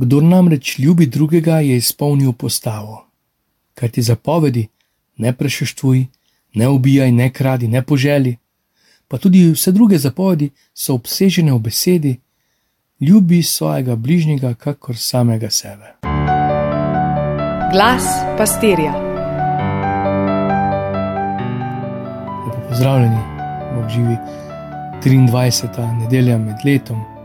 Kdor namreč ljubi drugega, je izpolnil postavo. Kaj ti zapovedi, ne prešuštvuj, ne ubijaj, ne kradi, ne poželi, pa tudi vse druge zapovedi so obsežene v besedi: ljubi svojega bližnjega, kakor samega sebe. Glas pastirja. Lepo pozdravljeni, Bog živi 23. nedelja med letom.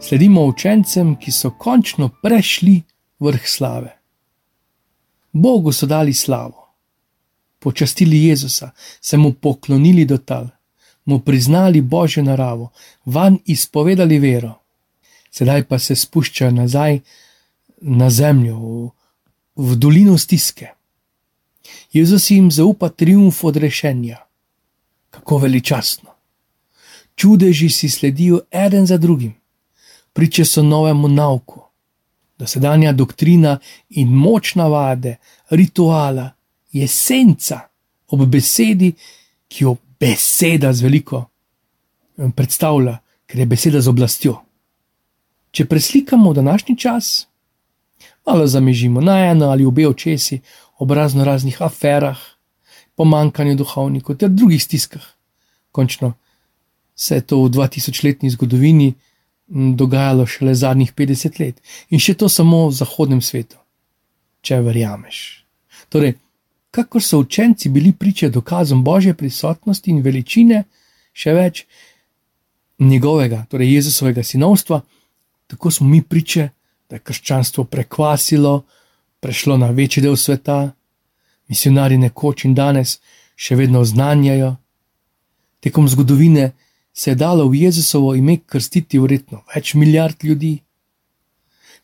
Sledimo učencem, ki so končno prešli vrh slave. Bogu so dali slavo, počastili Jezusa, se mu poklonili do tal, mu priznali božjo naravo, van izpovedali vero. Sedaj pa se spuščajo nazaj na zemljo, v, v dolino stiske. Jezus jim zaupa triumf odrešenja. Kako veličastno. Čudeži si sledijo eden za drugim, priče so novemu nauku. Dosedanja doktrina in moč navade, rituala, je senca ob besedi, ki jo beseda z veliko predstavlja, ker je beseda z oblastjo. Če preslikamo današnji čas, malo zamežimo na eno ali obe očesi ob razno raznih aferah, pomankanju duhovnikov ter drugih stiskah. Končno se je to v 2000-letni zgodovini dogajalo šele zadnjih 50 let in še to samo v zahodnem svetu, če verjameš. Torej, kakor so učenci bili priče dokazom božje prisotnosti in veličine, še več njegovega, torej Jezusovega sinovstva, tako smo mi priče, da je krščanstvo prekvasilo, prešlo na večji del sveta, misionari nekoč in danes še vedno oznanjajo. Tekom zgodovine se je dalo v Jezusovo ime krstiti vredno več milijard ljudi.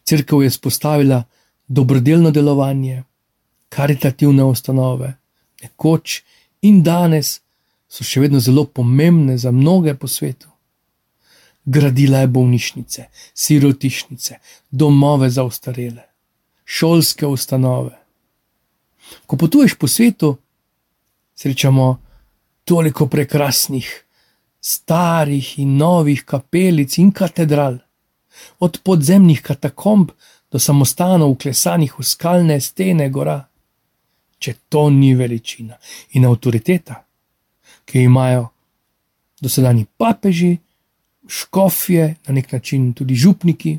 Cerkev je spostavila dobrodelno delovanje, karitativne ustanove, nekoč in danes so še vedno zelo pomembne za mnoge po svetu. Gradila je bolnišnice, sirotišnice, domove za ostarele, šolske ustanove. Ko potuješ po svetu, srečamo toliko prekrasnih, starih in novih kapelic in katedral, od podzemnih katakomb do samostanov, uklesanih v skalne stene gora če to ni veličina in avtoriteta, ki jo imajo dosedajni papeži, škofje, na nek način tudi župniki.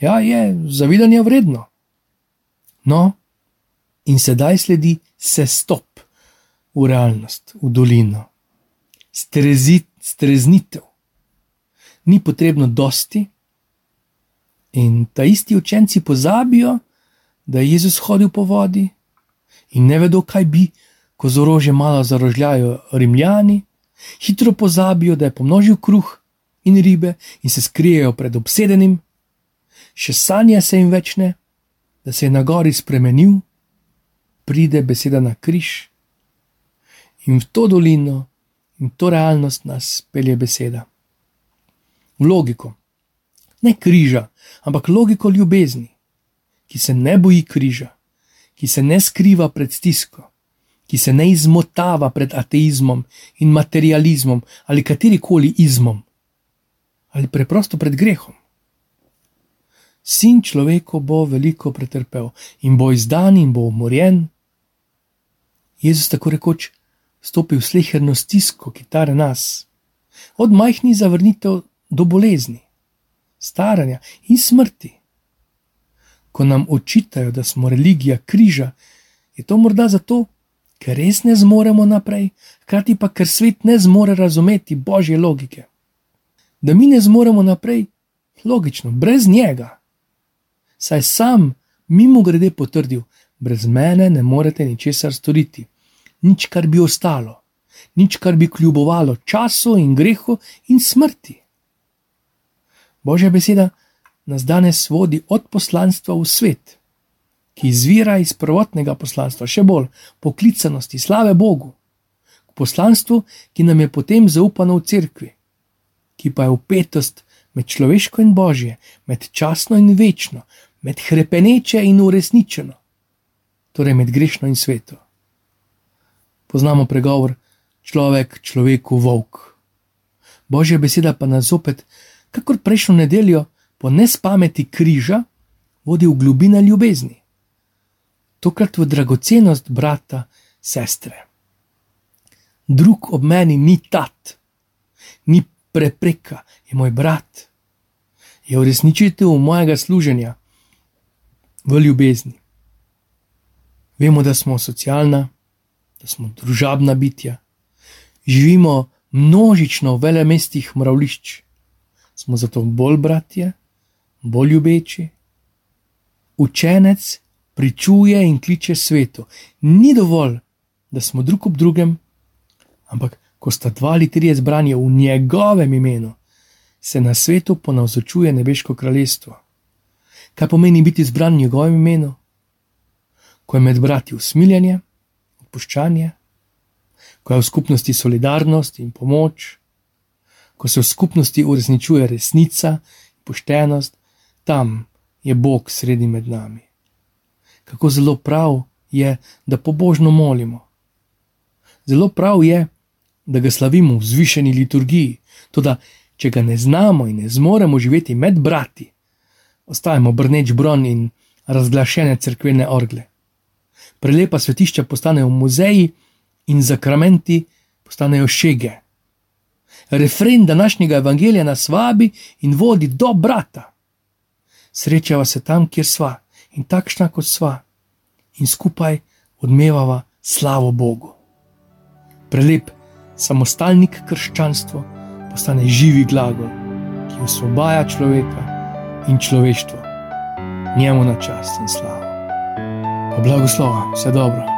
Ja, je zavidanje vredno. No, in sedaj sledi se stop v realnost, v dolino, strezit, streznitev. Ni potrebno dosti, in ta isti učenci pozabijo, da je Jezus hodil po vodi, in ne vedo, kaj bi, ko z orožjem malo zarožljajo Rimljani, hitro pozabijo, da je pomnožil kruh in ribe in se skrijejo pred obsedenim, še sanja se jim večne, da se je na gori spremenil, pride beseda na križ in v to dolino in to realnost nas pelje beseda. V logiko, ne križa, ampak logiko ljubezni, ki se ne boji križa ki se ne skriva pred stisko, ki se ne izmotava pred ateizmom in materializmom ali katerikoli izmom, ali preprosto pred grehom. Sin človeku bo veliko pretrpel in bo izdan in bo umorjen. Jezus tako rekoč stopi v sleherno stisko, ki tare nas, od majhnih zavrnitev do bolezni, staranja in smrti ko nam očitajo, da smo religija križa, je to morda zato, ker res ne zmoremo naprej, hkrati pa ker svet ne zmore razumeti božje logike. Da mi ne zmoremo naprej, logično, brez njega. Saj sam mimo grede potrdil, brez mene ne morete ničesar storiti, nič kar bi ostalo, nič kar bi kljubovalo času in grehu in smrti. Božja beseda nas danes vodi od poslanstva v svet, ki izvira iz prvotnega poslanstva, še bolj poklicanosti, slave Bogu, k poslanstvu, ki nam je potem zaupano v cerkvi, ki pa je upetost med človeško in božje, med časno in večno, med krepeneče in uresničeno, torej med grešno in sveto. Poznamo pregovor: človek človeku volk. Božja beseda pa nas zopet, kakor prejšnjo nedeljo, po nespameti križa vodi v globine ljubezni, tokrat v dragocenost brata, sestre. Drug ob meni ni tat, ni prepreka, je moj brat, je uresničitev mojega služenja v ljubezni. Vemo, da smo socialna, da smo družabna bitja, živimo množično v velemestih mravlišč, smo zato bolj bratje, bolj ljubeči. Učenec pričuje in kliče svetu. Ni dovolj, da smo drug ob drugem, ampak ko sta dva ali trije zbrani v njegovem imenu, se na svetu ponavzočuje nebeško kraljestvo. Kaj pomeni biti zbran v njegovem imenu? Ko je med brati usmiljanje, odpuščanje, ko je v skupnosti solidarnost in pomoč, ko se v skupnosti uresničuje resnica in poštenost, tam je Bog sredi med nami. Kako zelo prav je, da pobožno molimo. Zelo prav je, da ga slavimo v zvišeni liturgiji, tudi če ga ne znamo in ne zmoremo živeti med brati, ostajamo brneč bron in razglašene crkvene orgle. Prelepa svetišča postanejo muzeji in zakramenti postanejo šege. Refren današnjega evangelija nas vabi in vodi do brata. Srečava se tam, kjer sva in takšna kot sva, in skupaj odmevava slavo Bogu. Prelep samostalnik krščanstvo postane živi glagol, ki osvobaja človeka in človeštvo, njemu na čast in slavo. Blagoslova, vse dobro.